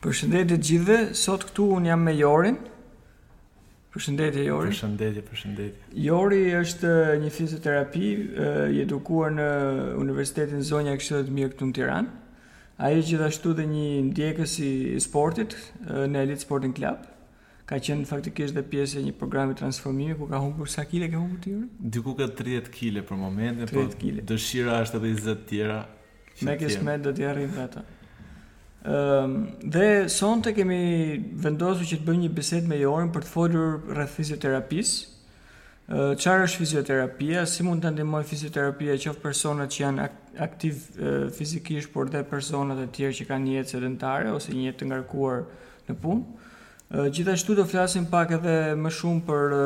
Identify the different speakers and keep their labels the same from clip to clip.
Speaker 1: Përshëndetje të gjithëve, sot këtu unë jam me Jorin. Përshëndetje Jori.
Speaker 2: Përshëndetje, përshëndetje.
Speaker 1: Jori është një fizioterapi i edukuar në Universitetin Zonja e Këshillit të Mirë këtu në Tiranë. Ai është gjithashtu dhe një ndjekës i sportit në Elite Sporting Club. ka qenë faktikisht dhe pjesë e një programi transformimi ku ka humbur sa kile ke humbur ti?
Speaker 2: Diku te 30 kile për momentin,
Speaker 1: po
Speaker 2: dëshira është edhe 20 tjera.
Speaker 1: Me kismet do t'i arrim ata. Ehm, dhe sonte kemi vendosur që të bëjmë një bisedë me Jorin për të folur rreth fizioterapisë. Ehm, çfarë është fizioterapia? Si mund të ndihmojë fizioterapia qoftë personat që janë aktiv fizikisht, por edhe personat e tjerë që kanë jetë sedentare ose një jetë të ngarkuar në punë. Gjithashtu do flasim pak edhe më shumë për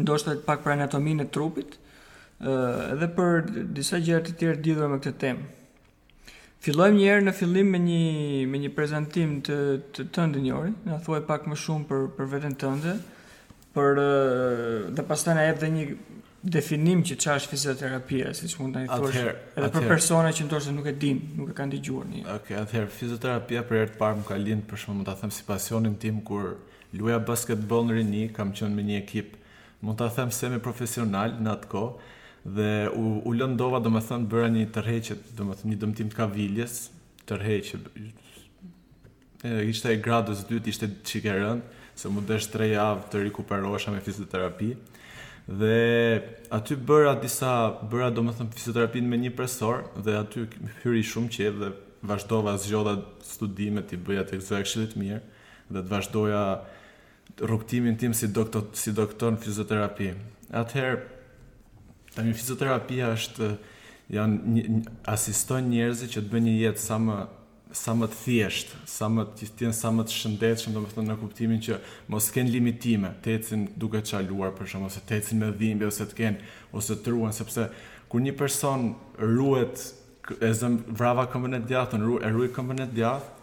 Speaker 1: ndoshta pak për anatominë e trupit dhe për disa gjëra të tjera lidhur me këtë temë. Fillojmë një herë në fillim me një me një prezantim të të tëndin Jori, na thuaj pak më shumë për për veten tënde, për dhe pastaj na jep dhe një definim që çfarë është fizioterapia, siç mund ta thuash, edhe për persona që ndoshta nuk e dinë, nuk e kanë dëgjuar një.
Speaker 2: Okej, okay, atëherë fizioterapia për herë të parë më ka lind për shkak mund ta them si pasionin tim kur luaja basketboll në rini, kam qenë me një ekip, mund ta them semi profesional në atë kohë dhe u, u lëndova, domethënë, bëra një tërheqje, domethënë, një dëmtim të kaviljes, tërheqje, ishte e gradës dytë, ishte çike e rëndë, se m'u desh tre javë të rikuperohesha me fizioterapi. Dhe aty bëra disa, bëra domethënë fizioterapinë me një profesor, dhe aty hyri shumë qejf dhe vazhdova zgjodha studimet t'i bëja te Zoja e Këshillit Mirë, dhe të vazhdoja rrugëtimin tim si doktor, si doktor në fizioterapi. Atëherë, tani fizioterapia është, janë një, asistojnë njerëzit që të bëjnë një jetë sa më sa më të thjeshtë, sa më të jenë sa më të shëndetshëm, domethënë në kuptimin që mos të kenë limitime, të ecin duke çaluar për shembull, ose të ecin me dhimbje ose të kenë ose të ruhen sepse kur një person ruhet e zëm vrava këmbën e djathtë, ru, e ruaj këmbën e djathtë,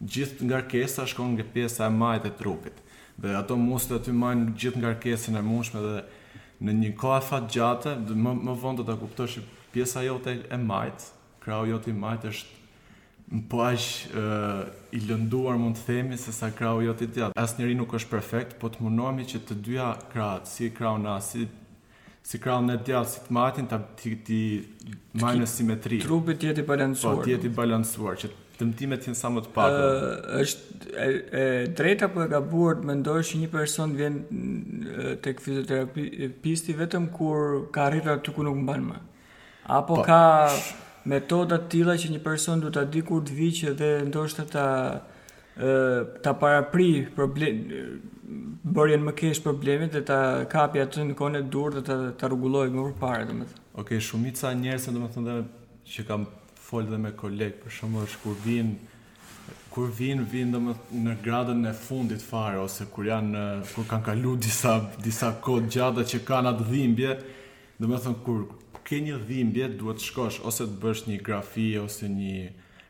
Speaker 2: gjithë ngarkesa shkon nga pjesa e majtë e trupit. Dhe ato muskla aty majnë gjithë ngarkesën e mundshme dhe në një kohë afatgjate, më më vonë do ta kuptosh që pjesa jote e majtë Krahu jot i majtë është më po aq i lënduar mund të themi se sa krahu jot i djathtë. Asnjëri nuk është perfekt, po të munohemi që të dyja krahët, si krahun na si si krahun e djathtë, si të majtin ta t'i t'i majmë në simetri.
Speaker 1: Trupi të jetë i balancuar.
Speaker 2: Po të jetë i balancuar që dëmtimet të jenë sa më të pakta.
Speaker 1: Ë është e, e drejtë apo e gabuar të mendosh që një person vjen tek fizioterapisti vetëm kur ka arritur aty ku nuk mban më. Ë Apo po. ka metoda të tilla që një person duhet ta di kur të vijë dhe ndoshta ta ta parapri problem bërjen më keq problemit dhe ta kapi atë në kohën e duhur dhe ta, ta rregullojë më përpara domethënë.
Speaker 2: Oke, okay, shumica njerëzve domethënë dhe që kam folë dhe me kolegë, për shembull është kur vijnë kur vijnë vijnë domethënë gradën e fundit fare ose kur janë kur kanë kalu disa disa kohë të gjata që kanë atë dhimbje Domethënë kur ke një dhimbje duhet të shkosh ose të bësh një grafi ose një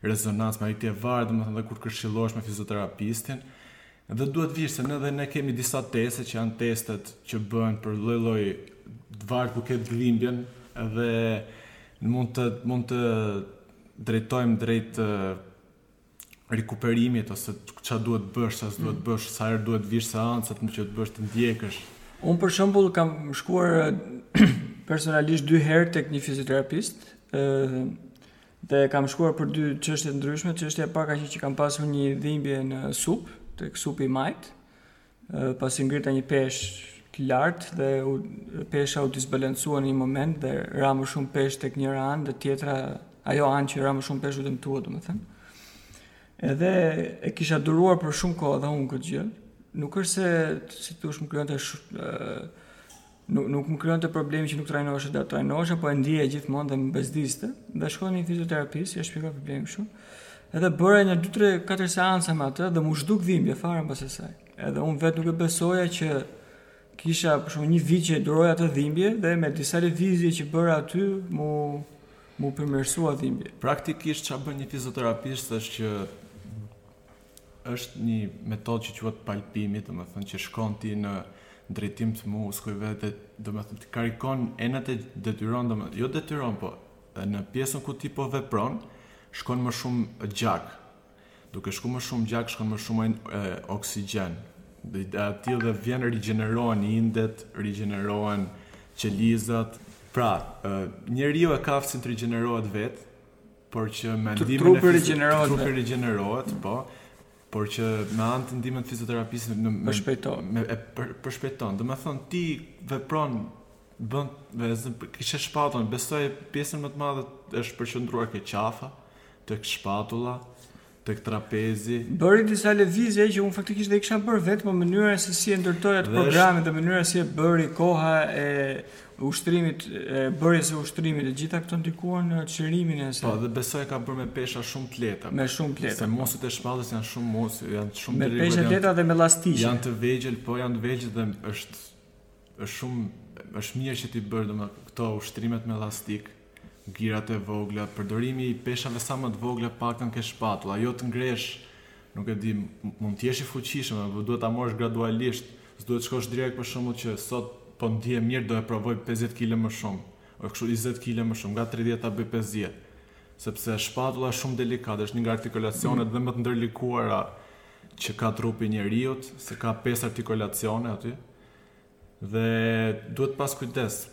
Speaker 2: rezonancë, madje varet, domethënë dhe kur këshillohesh me fizioterapistin, Dhe duhet të vish se ne dhe ne kemi disa teste që janë testet që bëhen për lloj lloj varet ku ke dhimbjen dhe mund të mund të drejtojmë drejt rikuperimit ose ça duhet të bësh, sa duhet mm. bësh, sa herë duhet vish seancat nëse do të bësh të ndjekësh.
Speaker 1: Unë për shembull kam shkuar personalisht dy herë tek një fizioterapist, ë dhe kam shkuar për dy çështje të ndryshme, çështja e parë ka qenë që kam pasur një dhimbje në sup, tek supi i majtë. pasi ngrita një peshë të lartë dhe u pesha u disbalancua në një moment dhe ra më shumë peshë tek njëra anë dhe tjetra ajo anë që ra më shumë peshë u dëmtua domethënë edhe e kisha duruar për shumë kohë dhe unë këtë gjë nuk është se si të thuash më krijonte Nuk nuk më krijonte probleme që nuk trajnohesha, do trajnohesha, po e ndjeja gjithmonë dhe më bezdiste. Dhe shkoj në fizioterapist, ia shpjegoj problemin kështu. Edhe bëra një 2 3 4 seanca me atë dhe m'u zhduk dhimbja fare pas asaj. Edhe unë vetë nuk e besoja që kisha për shembull një vit që duroja atë dhimbje dhe me disa lëvizje që bëra aty m'u m'u përmirësua dhimbja.
Speaker 2: Praktikisht çfarë bën një fizioterapist është që Është një metodë që quhet palpimi, domethënë që shkon ti në drejtim të muskujve dhe domethënë ti karikon enët e detyron domethënë jo detyron po në pjesën ku ti po vepron shkon më shumë gjak. Duke shku më shumë gjak shkon më shumë e, oksigjen. Dhe aty dhe vjen rigjenerohen indet, rigjenerohen qelizat. Pra, njeriu e ka aftësinë të rigjenerohet vetë, por që me
Speaker 1: ndihmën
Speaker 2: e trupi
Speaker 1: rigjenerohet,
Speaker 2: trupi rigjenerohet, po, por që me anë të ndihmës së fizioterapisë në e
Speaker 1: shpejton,
Speaker 2: e e për, përshpejton. Domethënë ti vepron bën vezë kishe shpatullën, besoj pjesën më të madhe është përqendruar ke qafa, tek shpatulla, tek trapezi.
Speaker 1: Bëri disa lëvizje që unë faktikisht do i kisha bërë vetë, por mënyra se si e ndërtoi atë programin dhe mënyra si e bëri, koha e ushtrimit, e bërjes së ushtrimit, të gjitha këto ndikuan në shërimin e saj.
Speaker 2: Po, dhe besoj e ka bërë me pesha shumë të lehta.
Speaker 1: Me shumë të lehta.
Speaker 2: Se
Speaker 1: po.
Speaker 2: muskujt e shpatullës janë shumë mos, janë shumë të
Speaker 1: rrëfë.
Speaker 2: Me
Speaker 1: pesha të lehta dhe me llastiqe.
Speaker 2: Janë të vegjël, po janë të vegjël dhe është është shumë është mirë që t'i bërë domethënë këto ushtrimet me llastik. Gjërat e vogla, përdorimi i peshave sa më të vogla të paktën ke shpatulla, jo të ngresh, nuk e di, mund të jesh i fuqishëm, por duhet ta morësh gradualisht, s'duhet të shkosh direkt për shembull që sot po ndihem mirë do e provoj pesëdhjetë kile më shumë, ose kështu njëzet kile më shumë, nga tridhjetë ta bëj pesëdhjetë. Sepse shpatulla është shumë delikate, është një nga artikulacionet dhe më të ndërlikuara që ka trupi i njeriut, se ka pesë artikulacione aty. Dhe duhet pas kujdes.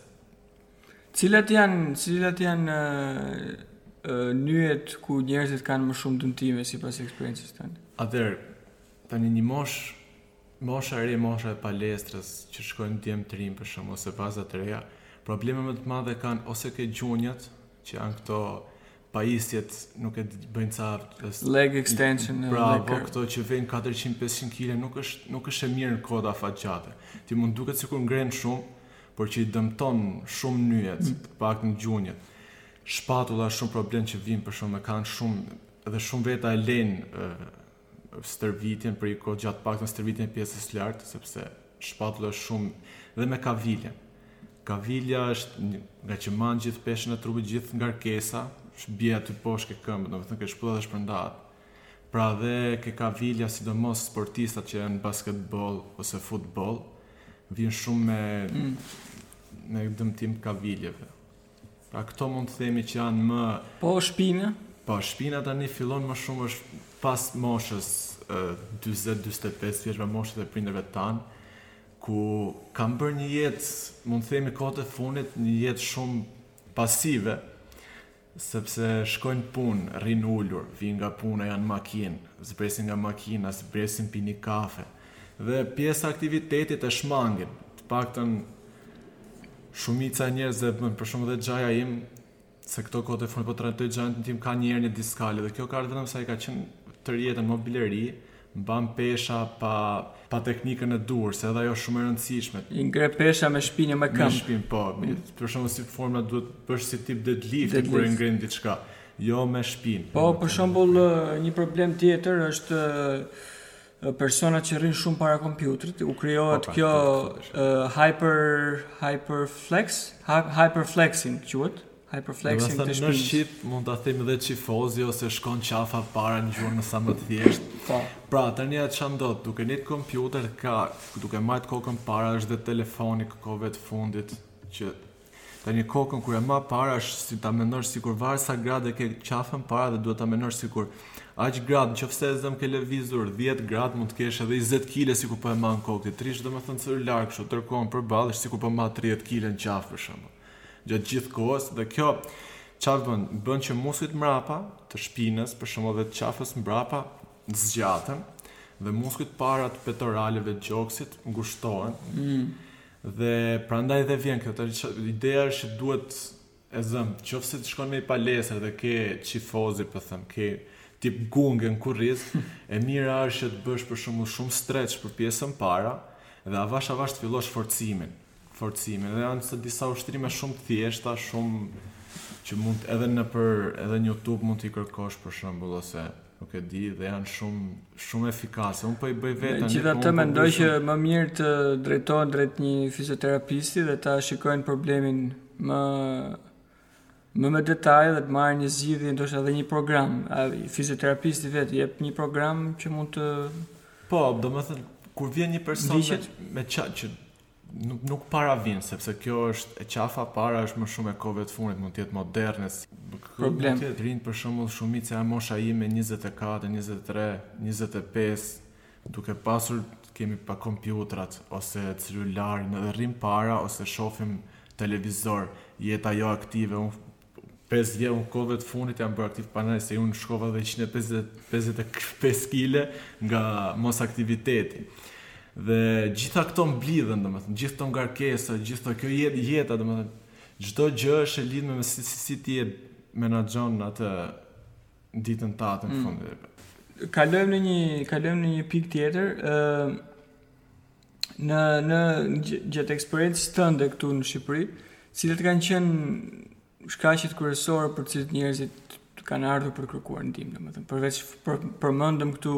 Speaker 1: Cilat janë, cilat janë nyjet ku njerëzit kanë më shumë dëmtime sipas eksperiencës tënde?
Speaker 2: Atëherë, tani një moshë, mosha e re, mosha e palestrës, që shkojnë djem të rinj për shembull, ose vajzat të reja, probleme më të madhe kanë ose ke gjunjët, që janë këto pajisjet nuk e bëjnë ca
Speaker 1: leg extension,
Speaker 2: press
Speaker 1: leg. Bravo,
Speaker 2: këto që vejnë 400-500 kg nuk është nuk është e mirë në kohë afatgjate. Ti mund duket sikur ngren shumë, por që i dëmton shumë nyjet,
Speaker 1: mm.
Speaker 2: të paktën gjunjët. Shpatulla është shumë problem që vijnë për shembull, kanë shumë edhe shumë veta e lejnë stërvitjen për një kohë gjatë, të paktën stërvitjen e pjesës së lartë, sepse shpatulla është shumë dhe me kaviljen. Kavilja është një, ngaqë mban gjithë peshën e trupit, gjithë ngarkesa, bie aty poshtë ke këmbë, domethënë ke shputa dhe shpërndahet. Pra dhe ke kavilja, sidomos sportistat që janë basketboll ose futboll, vijnë shumë me
Speaker 1: mm.
Speaker 2: me dëmtim kaviljeve. Pra këto mund të themi që janë më...
Speaker 1: Po shpina?
Speaker 2: Po shpina tani fillon më shumë është pas moshës 40-45 vjeç me moshët e prindërve tanë, ku kanë bërë një jetë, mund të themi kohët e fundit, një jetë shumë pasive, sepse shkojnë punë, rrinë ulur, vijnë nga puna, janë makinë, zbresin nga makina, zbresin pinë një kafe, dhe pjesën e aktivitetit e shmangin, të paktën Shumica e njerëzve e bën, për shembull dhe xhaja im, se këto kohët e fundit po trajtoj xhajën tim ka një hernie diskale dhe kjo ka ardhur vetëm se ai ka qenë tërë jetën mobilieri, mban pesha pa pa teknikën e duhur, se edhe ajo është shumë e rëndësishme.
Speaker 1: I ngre pesha me shpinë, jo
Speaker 2: me
Speaker 1: këmbë.
Speaker 2: Me shpinë po, për shembull si forma duhet të bësh si tip deadlift,
Speaker 1: deadlift.
Speaker 2: kur e ngren diçka, jo me shpinë.
Speaker 1: Po për shembull një problem tjetër është personat që rrinë shumë para kompjuterit, u krijohet
Speaker 2: po,
Speaker 1: kjo hyper hyper flex, hyper flexing quhet, hyper
Speaker 2: flexing
Speaker 1: të
Speaker 2: shpinë.
Speaker 1: Në
Speaker 2: shqip mund ta themi edhe cifozi ose shkon qafa para në gjuhën sa më të thjeshtë.
Speaker 1: Po.
Speaker 2: Pra, tani atë ça ndodh duke ndenjt kompjuter ka duke mbajt kokën para është dhe telefoni kohëve të fundit që Tani kokën kur e mban para është si ta mendosh sikur var sa gradë e ke qafën para dhe duhet ta mendosh sikur aq gradë nëqoftëse e zëm ke lëvizur dhjetë gradë mund të kesh edhe njëzet kile sikur po e mban në kokë ti tridhjet domethënë celular kështu tërë kohën përballë është sikur po mban tridhjetë kile në qafë për shembull gjatë gjithë kohës dhe kjo çfarë bën bën që muskujt mrapa të shpinës për shembull dhe të qafës mbrapa zgjaten dhe muskujt para të petoraleve të gjoksit ngushtohen
Speaker 1: mm.
Speaker 2: Dhe prandaj dhe vjen kjo, tani që ideja është që duhet e zëm, qoftëse ti shkon në një palestër dhe ke cifozi, po them, ke tip gunge në kurriz, e mira është që të bësh për shembull shumë stretch për pjesën para dhe avash avash të fillosh forcimin. Forcimin dhe janë disa ushtrime shumë të thjeshta, shumë që mund edhe nëpër edhe në YouTube mund t'i kërkosh për shembull ose Nuk e di dhe janë shumë shumë efikase. Unë po i bëj
Speaker 1: vetë.
Speaker 2: Gjithsesi po
Speaker 1: mendoj që më mirë të drejtohen drejt një fizioterapisti dhe ta shikojnë problemin më më me detaj dhe të marrin një zgjidhje ndoshta edhe një program. A fizioterapisti vetë jep një program që mund të
Speaker 2: Po, domethënë kur vjen një person me me çaj që Nuk nuk para vijnë sepse kjo është e qafa para është më shumë e kohëve të fundit, mund të jetë moderne.
Speaker 1: Nuk problem.
Speaker 2: Mund të jetë për shembull shumica e mosha ime 24, 23, 25, duke pasur kemi pa kompjuterat ose celularin, edhe rrim para ose shofim televizor, jeta jo aktive, unë Pesë vjet unë kohëve të fundit jam bërë aktiv prandaj se unë shkova dhe 155 kile nga mosaktiviteti. Dhe gjitha këto mblidhen, domethënë, gjithë këto ngarkesa, gjithë kjo jetë, jetë, domethënë, çdo gjë është e lidhur me si, si, si ti e menaxhon atë ditën tate në fund.
Speaker 1: Kalojmë në një, kalojmë në një pikë tjetër, uh, në në gjatë eksperiencës tënde këtu në Shqipëri, cilat kanë qenë shkaqet kryesore për të cilat njerëzit kanë ardhur për të kërkuar ndihmë, domethënë përveç për, përmendëm këtu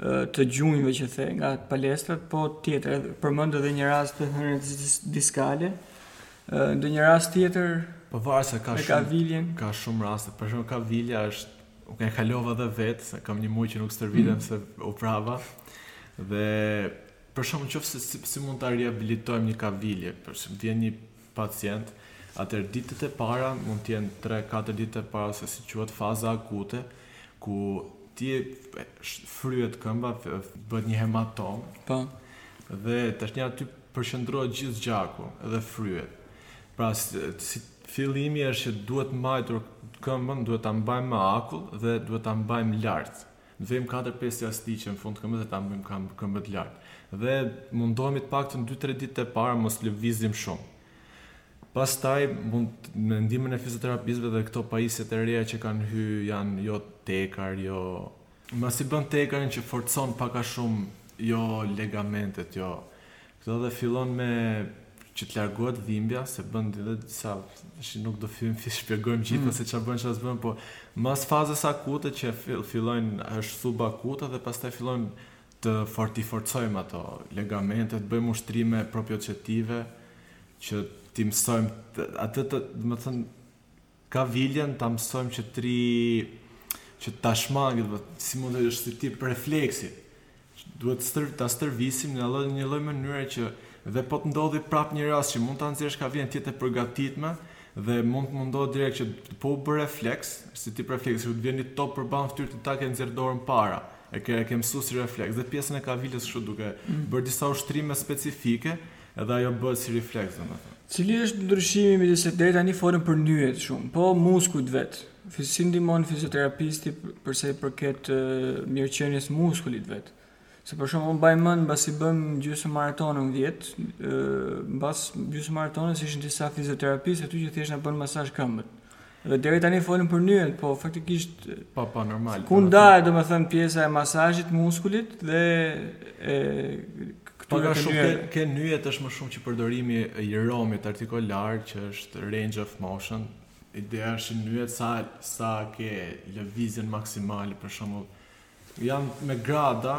Speaker 1: të gjunjëve që the nga palestrat, po tjetër edhe përmend edhe një rast të hernies diskale. Ndonjë rast tjetër,
Speaker 2: po varet se ka shumë
Speaker 1: ka,
Speaker 2: ka shumë raste, për shembull kavilja është Unë kam kalova edhe vetë, se kam një muaj që nuk stërvitem
Speaker 1: mm.
Speaker 2: se u vrava. Dhe për shembull në qoftë se si, si mund ta rehabilitojmë një kavilje, për shembull vjen një pacient, atëherë ditët e para mund të jenë 3-4 ditët e para, se si quhet faza akute, ku të fryhet këmba, bëhet një hematomë.
Speaker 1: Po.
Speaker 2: dhe tashi aty përqendrohet gjithë gjaku dhe fryhet. Pra, si, si Fillimi është që duhet të mbajtur këmbën, duhet ta mbajmë me akull dhe duhet ta mbajmë lart. Vëmë katër pesë jastiqe në fund të këmbës dhe ta mbajmë këmbë, këmbët lart. Dhe mundohemi të paktën dy tre ditët e para mos lëvizim shumë. Pastaj me ndihmën e fizioterapistëve dhe këto pajisjet e reja që kanë hy janë jo tekar, jo Mbasi bën tekarin që forcon pak a shumë jo ligamentet, jo Këto dhe fillon me që të largohet dhimbja, se bën edhe disa, tash nuk do fillojmë t'i shpjegojmë gjitha
Speaker 1: mm.
Speaker 2: se çfarë bën, çfarë s'bën, po mas fazës akute që fillon është subakute dhe pastaj fillojnë të for t'i forcojmë ato ligamente, të bëjmë ushtrime proprioceptive që t'i mësojmë atë të, domethënë Kaviljen ta mësojmë që të rrijë që tashma si mund të është tip refleksi duhet stër ta stërvisim në një lloj mënyre që dhe po të ndodhi prap një rast që mund ta nxjerrësh kavilja të jetë e përgatitme dhe mund të mundohet direkt që po u bë refleks si tip refleksi kur të vjen një top përballë fytyrë ti tak e nxjerr dorën para e ke e ke mësuar si refleks dhe pjesën e kaviljes kështu duke bërë disa ushtrime specifike Edhe ajo bëhet si refleks domethënë.
Speaker 1: Cili është ndryshimi midis se deri tani folëm për nyjet shumë, po muskujt vet, si ndihmon fizioterapisti për sa i përket mirëqenies muskulit vet? Se për shembull unë mbaj mend mbasi bëm gjysmë maratonën vjet, mbas gjysmë maratonës ishin disa fizioterapistë aty që thjesht na bënë masazh këmbët. Dhe deri tani folëm për nyjet, po faktikisht
Speaker 2: pa pa normal.
Speaker 1: Ku ndahet domethënë pjesa e masazhit të muskulit dhe e. Këtu
Speaker 2: pak
Speaker 1: a
Speaker 2: shumë ke, ke nyjet është më shumë që përdorimi i romit artikular që është range of motion. Ideja është nyjet sa sa ke lëvizjen maksimale për shembull. Janë me grada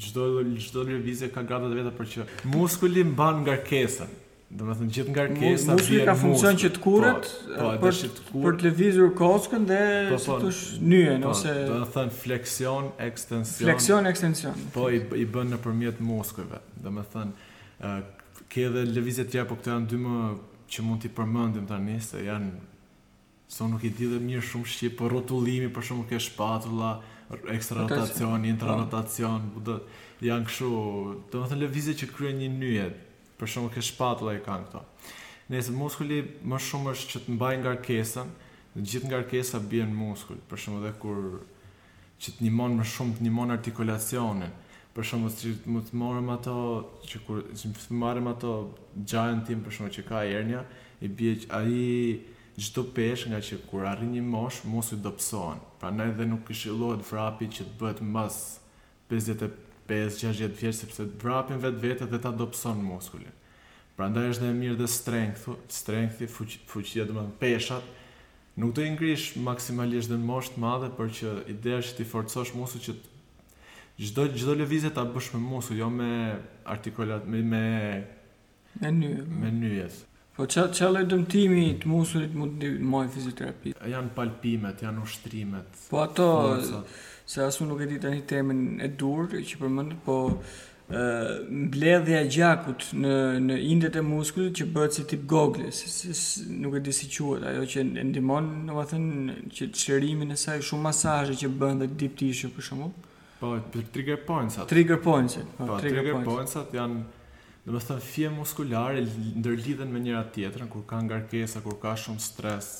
Speaker 2: Çdo lëvizje ka gradat e veta kurse muskuli mban ngarkesën. Domethënë gjithë ngarkesa
Speaker 1: bie
Speaker 2: në muskul, muskuli
Speaker 1: ka funksion që tkurret
Speaker 2: po, po,
Speaker 1: për
Speaker 2: të
Speaker 1: lëvizur kockën dhe
Speaker 2: po, të
Speaker 1: tush nyjen ose
Speaker 2: domethënë fleksion, ekstension.
Speaker 1: Fleksion, ekstension.
Speaker 2: Po i, i bën nëpërmjet muskujve. Domethënë ke edhe lëvizje të tjera, por këto janë dy më që mund t'i përmendim tani se janë Se unë nuk i di dhe mirë shumë shqip, por rrotullimi për shembull ke shpatulla, ekstra
Speaker 1: rotacion,
Speaker 2: intra rotacion, janë kështu, domethënë lëvizje që kryen një nyje. Për shembull ke shpatulla i kanë këto. Nëse muskuli më shumë është që të mbajë ngarkesën, gjithë ngarkesa bie në muskul. Për shembull edhe kur që të ndihmon më shumë të ndihmon artikulacionin për shembull, të mund të marrim ato që kur të mund të marrim ato xhajen tim për shembull që ka ernia i bie ai çdo peshë nga që kur arrin një moshë muskujt dobësohen prandaj dhe nuk këshillohet vrapi që të bëhet mbas pesëdhjetë e pesë, gjashtëdhjetë vjeç sepse vrapi në vetvete dhe ta dobëson muskulin prandaj është dhe e mirë dhe strength-u strength-i fuqi fuqia domethënë peshat nuk do i ngrish maksimalisht dhe në moshë të madhe por që ideja është që t'i forcosh muskujt që çdo çdo lëvizje ta bësh me muskul jo me artikola me Me
Speaker 1: nyje.
Speaker 2: Me nyje.
Speaker 1: Po ça ça lloj dëmtimi të muskulit mund të ndihmojë fizioterapia?
Speaker 2: Janë palpimet, janë ushtrimet.
Speaker 1: Po ato se as unë nuk e di tani termin e duhur që përmendet, po mbledhja e gjakut në në indet e muskulit që bëhet si tip gogle, si, si, si nuk e di si quhet, ajo që e ndihmon domethënë që shërimin e saj shumë masazhe që bën dhe deep tissue për shembull.
Speaker 2: Po, trigger points-at.
Speaker 1: Trigger points-at. Po,
Speaker 2: po
Speaker 1: trigger
Speaker 2: points-at janë domethënë fije muskulare ndërlidhen me njëra tjetrën, kur ka ngarkesa, kur ka shumë stres,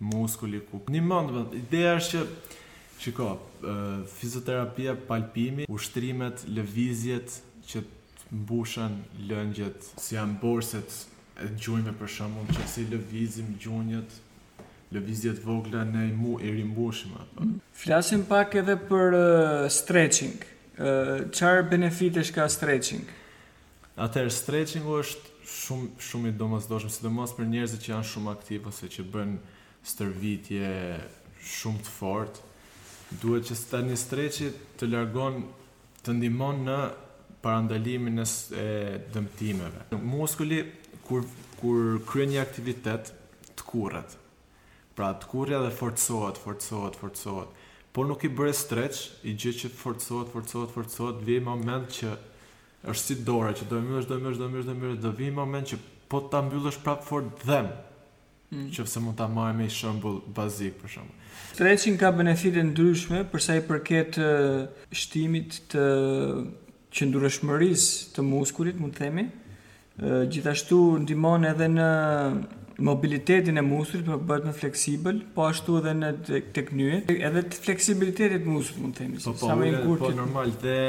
Speaker 2: muskuli, ku... Domethënë, ideja është që, shiko, fizioterapia, palpimi, ushtrimet, lëvizjet, që të mbushen lëngjet, si janë borset, e gjunjëve për shembull, që si lëvizim gjunjët, Lëvizje të vogla ne i rimbushim ato.
Speaker 1: Flasim pak edhe për stretching. Çfarë benefitesh ka stretching?
Speaker 2: Atëherë stretchingu është shumë shumë i domosdoshëm, sidomos për njerëzit që janë shumë aktivë ose që bëjnë stërvitje shumë të fortë. Duhet që tani stretchi të largon Të ndihmon në parandalimin e dëmtimeve. Muskuli kur kryen një aktivitet tkurret. Pra tkurrja dhe forcohet, forcohet, forcohet. Po nuk i bëre streç, një gjë që forcohet, forcohet, forcohet, vjen një moment që është si dora që do e mbyllësh, do e mbyllësh, do e mbyllësh, do e mbyllësh, do vijë një moment që po ta mbyllësh prapë fort dhemb.
Speaker 1: Mm.
Speaker 2: Qoftë se mund ta marrim një shembull bazik për shembull.
Speaker 1: Stretching ka benefite të ndryshme për sa i përket shtimit të qëndrueshmërisë të muskulit, mund të themi. Gjithashtu ndihmon edhe në mobilitetin e muskulit pra bëhet më fleksibël, po ashtu edhe në tek nyjet, edhe të fleksibilitetit të muskulit, mund të themi.
Speaker 2: Po, po,
Speaker 1: sa më i
Speaker 2: gurtë. Po normal dhe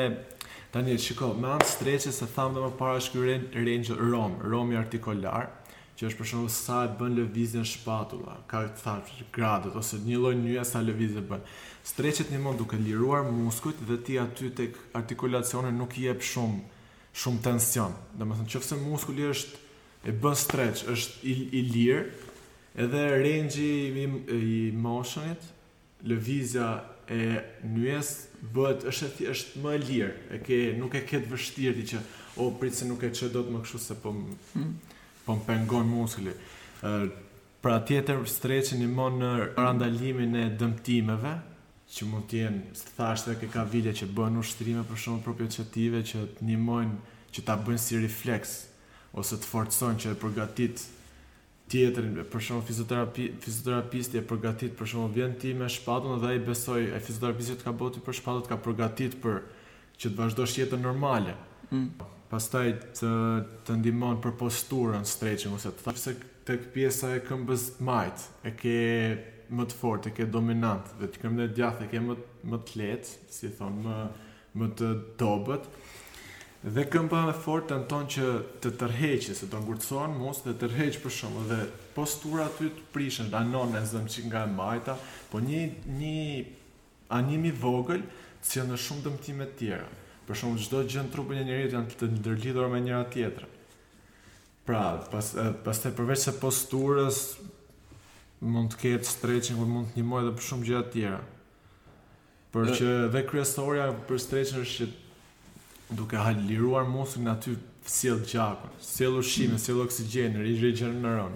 Speaker 2: tani shiko, me anë streçit se thamë më para shkruajnë range rom, romi artikular që është për shembull sa e bën lëvizjen shpatulla, ka ca gradë ose një lloj nyje sa lëvizje bën. Streçet ndihmon duke liruar muskujt dhe ti aty tek artikulacioni nuk jep shumë shumë tension. Domethënë qoftë se muskuli është e bën streç, është i i lirë, edhe range i i motion-it Lëvizja e nyjës bëhet është është më e lirë e ke nuk e ke të vështirë ti që o prit se nuk e çoj dot më kështu se po më pengon muskuli pra tjetër streçi ndihmon në parandalimin e dëmtimeve që mund të jenë siç thashë ke kavilja që bëhen ushtrime për shembull proprioceptive që të ndihmojnë që ta bëjnë si refleks ose të forcojnë që e përgatit tjetrin për shembull fizioterapi fizioterapisti e përgatit për shembull vjen ti me shpatullën dhe ai besoj ai fizioterapisti të ka bo ty për shpatullë të ka përgatitur për që të vazhdosh jetën normale pastaj të të ndihmon për posturën stretching ose të thashë tek pjesa e këmbës të majtë e ke më të fortë e ke dominant dhe të këmbën e djathtë e ke më më të lehtë si i thonë më më të dobët dhe këmba e fortë tenton që të tërheqë, se do ngurtësohen muskujt dhe tërheq për shembull dhe postura aty të prishet, anon e zëmë çik nga e majta, po një një anim i vogël sjell shumë dëmtime të tjera. Për shembull çdo gjë në trupin e njeriut janë të ndërlidhura me njëra-tjetrën. Pra, pas pastaj përveç se posturës mund të ketë, stretchingu mund të ndihmojë edhe për shumë gjëra të tjera.
Speaker 1: Por
Speaker 2: që dhe kryesorja për streçin është që duke e liruar muskulin aty sjell gjakun, sjell ushqimin, sjell oksigjenin, rigjeneron.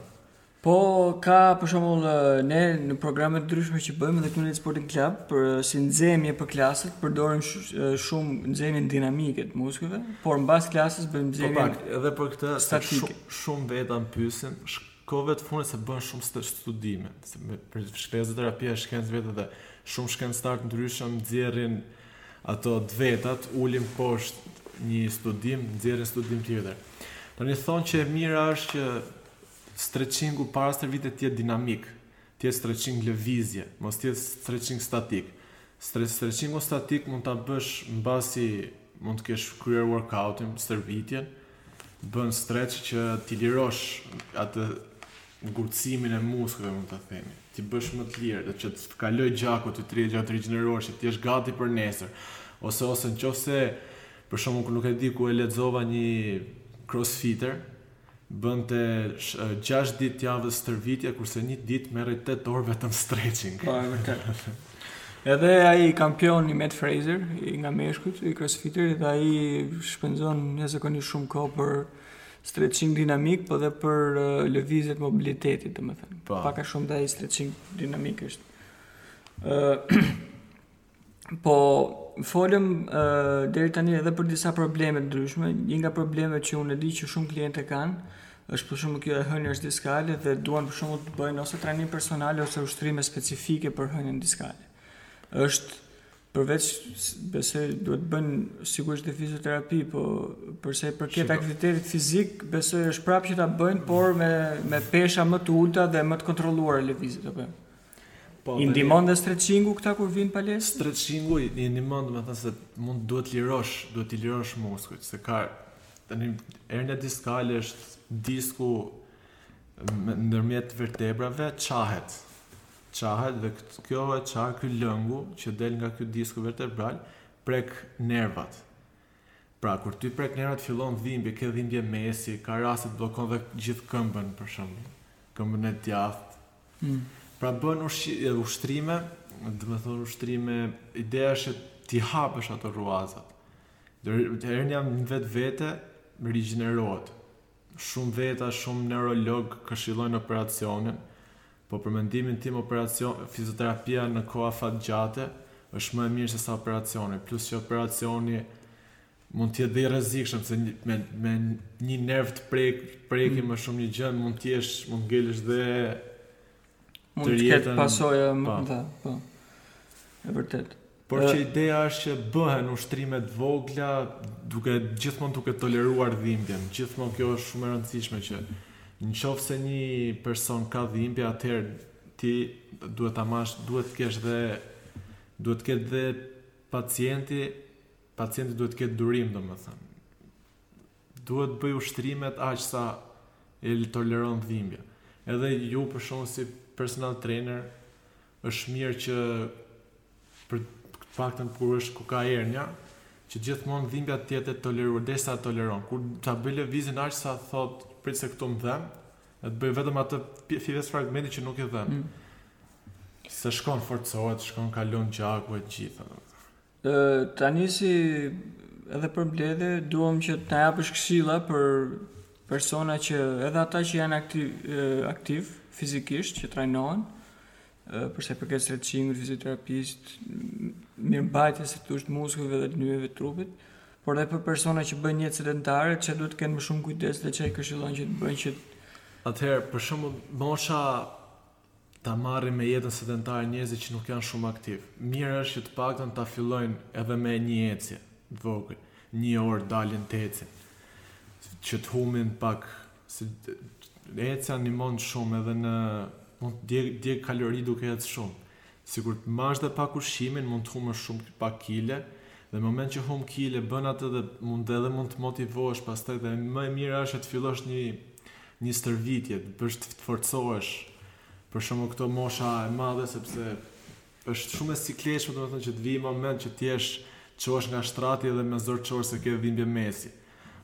Speaker 1: Po ka për shembull ne në programe të ndryshme që bëjmë edhe këtu në Sporting Club për si nxemje për klasat, përdorim shumë nxemjen dinamike të muskujve, por mbas klasës bëjmë
Speaker 2: nxemje.
Speaker 1: Po
Speaker 2: pra, edhe për këtë shumë shumë veta më pyesin, Kjo vetë fundja se bëhen shumë studime, se fizioterapia është shkencë vetë dhe shumë shkencëtarë të ndryshëm nxjerrin ato të vetat, ulin poshtë një studim, nxjerrin studim tjetër. Tani thonë që e mira është që stretchingu para stërvitjes të jetë dinamik, Të jetë streçing lëvizje, mos të jetë streçing statik. Stre streçingun statik mund ta bësh mbasi mund të kesh kryer workout-in, stërvitjen, bën streç që t'i lirosh atë ngurtësimin e muskujve, mund ta themi, t'i bësh më të lirë dhe që të kalojë gjaku, të trihej gjaku, të rigjenerohesh, që të jesh gati për nesër. Ose ose në qoftë se për shembull nuk e di ku e lexova një crossfitter, bënte gjashtë ditë javës stërvitje kurse një ditë merrej tetë orë vetëm stretching.
Speaker 1: Po, e vërtet. Edhe ai kampioni Matt Fraser, i nga meshkujt, i crossfiterit, ai shpenzon një zakonisht shumë kohë për stretching dinamik, po dhe për uh, lëvizjet mobilitetit, domethënë.
Speaker 2: Po.
Speaker 1: Pak a shumë dhe ai stretching dinamik është. Ë uh, Po folëm uh, deri tani edhe për disa probleme të ndryshme. Një nga problemet që unë e di që shumë klientë kanë është për shumë kjo e hënjë është diskale dhe duan për shumë të bëjnë ose trajnim personal ose ushtrime specifike për hënjën diskale. Është përveç besoj duhet të bëjnë sigurisht dhe fizioterapi, po përse për këtë aktivitetit fizik besoj është prapë që ta bëjnë, por me me pesha më të ulta dhe më të kontrolluara lëvizjet apo. Po, I ndihmon dhe stretchingu këta kur vin palesë?
Speaker 2: Stretchingu i ndihmon, do të thënë se mund duhet të lirosh, duhet të lirosh muskujt, se ka tani ernia diskale është disku ndërmjet vertebrave çahet. Çahet dhe kjo e çar ky lëngu që del nga ky disku vertebral prek nervat. Pra kur ty prek nervat fillon dhimbje ke dhimbje mesi ka raste të bllokon dhe gjithë këmbën për shembull këmbën e djathtë mm. pra bën ushqi, ushtrime do të thonë ushtrime ideja është ti hapësh ato rruazat do të herën jam vetë vete rigjenerohet Shumë veta, shumë neurolog këshillojnë operacionin, po për mendimin tim operacion, fizioterapia në kohë afatgjate është më e mirë se sa operacioni, plus që operacioni mund të jetë dhe i rrezikshëm se me me një nerv të prek prekim mm. më shumë një gjë mund të jesh mund ngelësh dhe
Speaker 1: mund të ketë pasoja më të mëdha, po. E vërtet.
Speaker 2: Por që ideja është që bëhen ushtrime të vogla, duke gjithmonë duke toleruar dhimbjen. Gjithmonë kjo është shumë e rëndësishme që në qoftë se një person ka dhimbje, atëherë ti duhet ta marrësh, duhet të kesh dhe duhet të ketë dhe pacienti, pacienti duhet të ketë durim, domethënë. Duhet të bëjë ushtrimet aq sa e toleron dhimbja. Edhe ju për shembull si personal trainer është mirë që për të paktën kur është ku ka ernja, që gjithmonë dhimbja të jetë e toleruar derisa e toleron. Kur ta bëj lëvizjen aq sa thot prit se këtu më dhëm, e të bëj vetëm atë pjesë fragmenti që nuk e dhëm. Mm. Se shkon forcohet, shkon kalon gjaku e gjitha.
Speaker 1: Ë tani si edhe përmbledhje duam që të na japësh këshilla për persona që edhe ata që janë aktiv aktiv fizikisht që trajnohen për sa i përket stretchimit, fizioterapisë, mirëmbajtjes së thjesht muskujve dhe nyjeve të trupit, por edhe për persona që bëjnë jetë sedentare, ça duhet të kenë më shumë kujdes dhe ça i këshillon që të bëjnë që
Speaker 2: Atëherë, për shembull, mosha ta marrim me jetën sedentare njerëzit që nuk janë shumë aktivë. Mirë është që të paktën ta fillojnë edhe me një ecje të vogël, një orë dalin të ecin, që të humbin pak se ecja ndihmon shumë edhe në mund të djeg, djeg kalori duke ecë shumë. Sikur të mash dhe pak ushqimin mund të humbësh shumë pak kile dhe në moment që humb kile bën atë dhe mund edhe mund të motivohesh pastaj dhe më e mira është që të fillosh një një stërvitje të bësh të forcohesh për shembull këto mosha e madhe sepse është shumë e sikletshme domethënë që të vijë moment që të jesh të çohesh nga shtrati edhe me zor çohesh se ke dhimbje mesi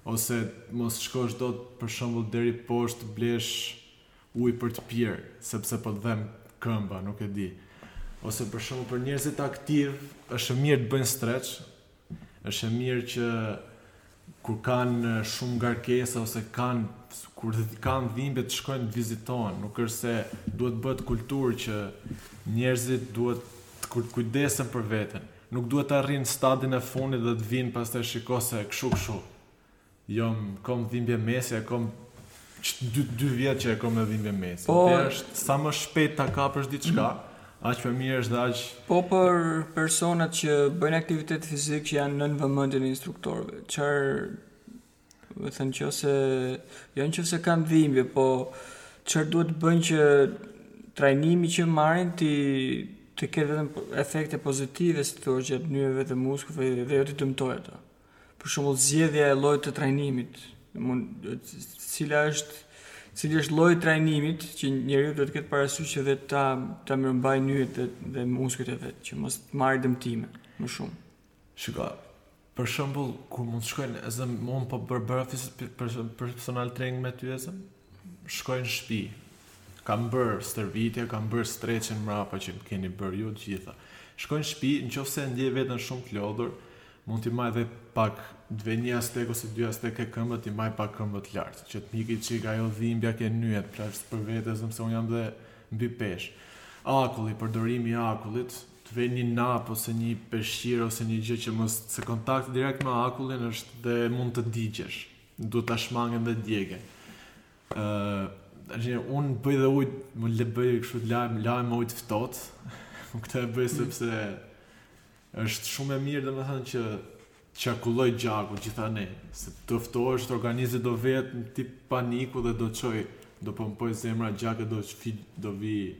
Speaker 2: ose mos shkosh dot për shembull deri poshtë të blesh ujë për të pirë sepse po të dhemb këmba nuk e di ose për shembull për njerëzit aktiv është mirë të bëjnë streç është mirë që kur kanë shumë ngarkesa ose kanë kur kanë dhimbje të shkojnë të vizitojnë nuk është se duhet bëhet kulturë që njerëzit duhet të kujdesen për veten nuk duhet të arrijnë stadin e fundit dhe të vijnë pastaj shiko se kshu kshu Jo kam dhimbje mesi e kam dy dy vjet që e kam me dhimbje mesi. Po është sa më shpejt ta kapësh diçka, aq më mirë është dhe aq
Speaker 1: Po për personat që bëjnë aktivitet fizik që janë nën vëmendjen e instruktorëve, çfarë domethënë qoftë se jo në qoftë se kanë dhimbje, po çfarë duhet të bëjnë që trajnimi që marrin ata të ketë vetëm efekte pozitive si thua gjatë nyjeve dhe muskujve dhe jo t'i dëmtojë ato. për shembull zgjedhja e llojit të trajnimit, cila është cili është lloji i trajnimit që njeriu duhet të ketë parasysh që vetë ta ta mirëmbajë nyjet dhe, dhe muskujt e vet, që mos të marrë dëmtime më shumë.
Speaker 2: Shiko, për shembull, kur mund të shkojnë, e zëm, un po bëj bëj për, personal training me ty, e zëm, shkojnë shpi, kam bërë stërvitje, kam bërë streçin mrapa që keni bërë ju të gjitha. Shkojnë shpi, në qofë se ndjej veten shumë të lodhur, Mund t'i maj dhe pak t've nji astek ose dy jastëk ke këmbët t'i maj pak këmbët lart që t'më iki çik ajo dhimbja ke nyjet flas për vete zëm se unë jam dhe mbi peshë akulli përdorimi i akullit t've nji nap ose nji peshqir ose nji gjë që mos se kontakti direkt me akullin është dhe mund të digjesh duhet ta shmangen dhe djegien ë unë bëj dhe ujin me le bëj kështu lahem lahem me ujë të ftohtë këtë e bëj sepse Është shumë e mirë domethënë që të qarkullojë gjaku gjithanë, se do ftohesh dhe organizmi do vehet në tip paniku dhe do çojë, do pompojë zemra gjak dhe do shfi, do vi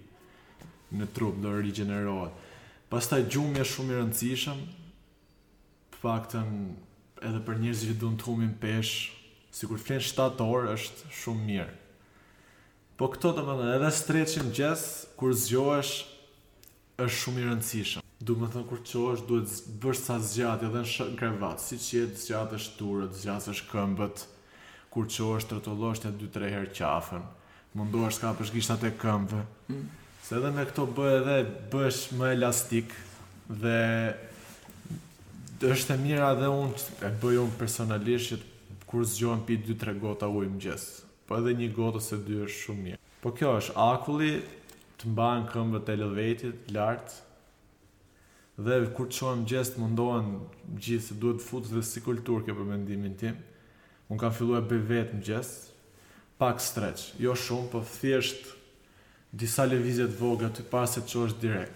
Speaker 2: në trup, do rigjenerohet. Pastaj gjumi është shumë i rëndësishëm, të paktën edhe për njerëzit që duan të humbin peshë, sikur të flenë 7 orë është shumë mirë. Po këto domethënë edhe streçi në mëngjes kur zgjohesh është shumë i rëndësishëm. Domethënë kur çohesh duhet të bësh ca zgjatje edhe në në krevat, siç je të zgjasësh duart, të zgjasësh këmbët, kur çohesh të rrotullosh një dy tre herë qafën, të mundohesh të kapësh gishtat e këmbëve. Se edhe me këto bëj edhe bëhesh më elastik dhe është e mira edhe unë e bëj unë personalisht që kur zgjohem pi dy tre gota ujë në mëngjes. Po edhe një gotë ose dy është shumë mirë. Po kjo është akulli, të mbahen këmbët elevated lart dhe kur të çohen në mëngjes të mundohen gjithë se duhet të futet dhe si kulturë kjo për mendimin tim. Unë kam filluar e bëj vetë në mëngjes, pak streç, jo shumë, po thjesht disa lëvizje të vogla aty para se
Speaker 1: të
Speaker 2: çohesh direkt.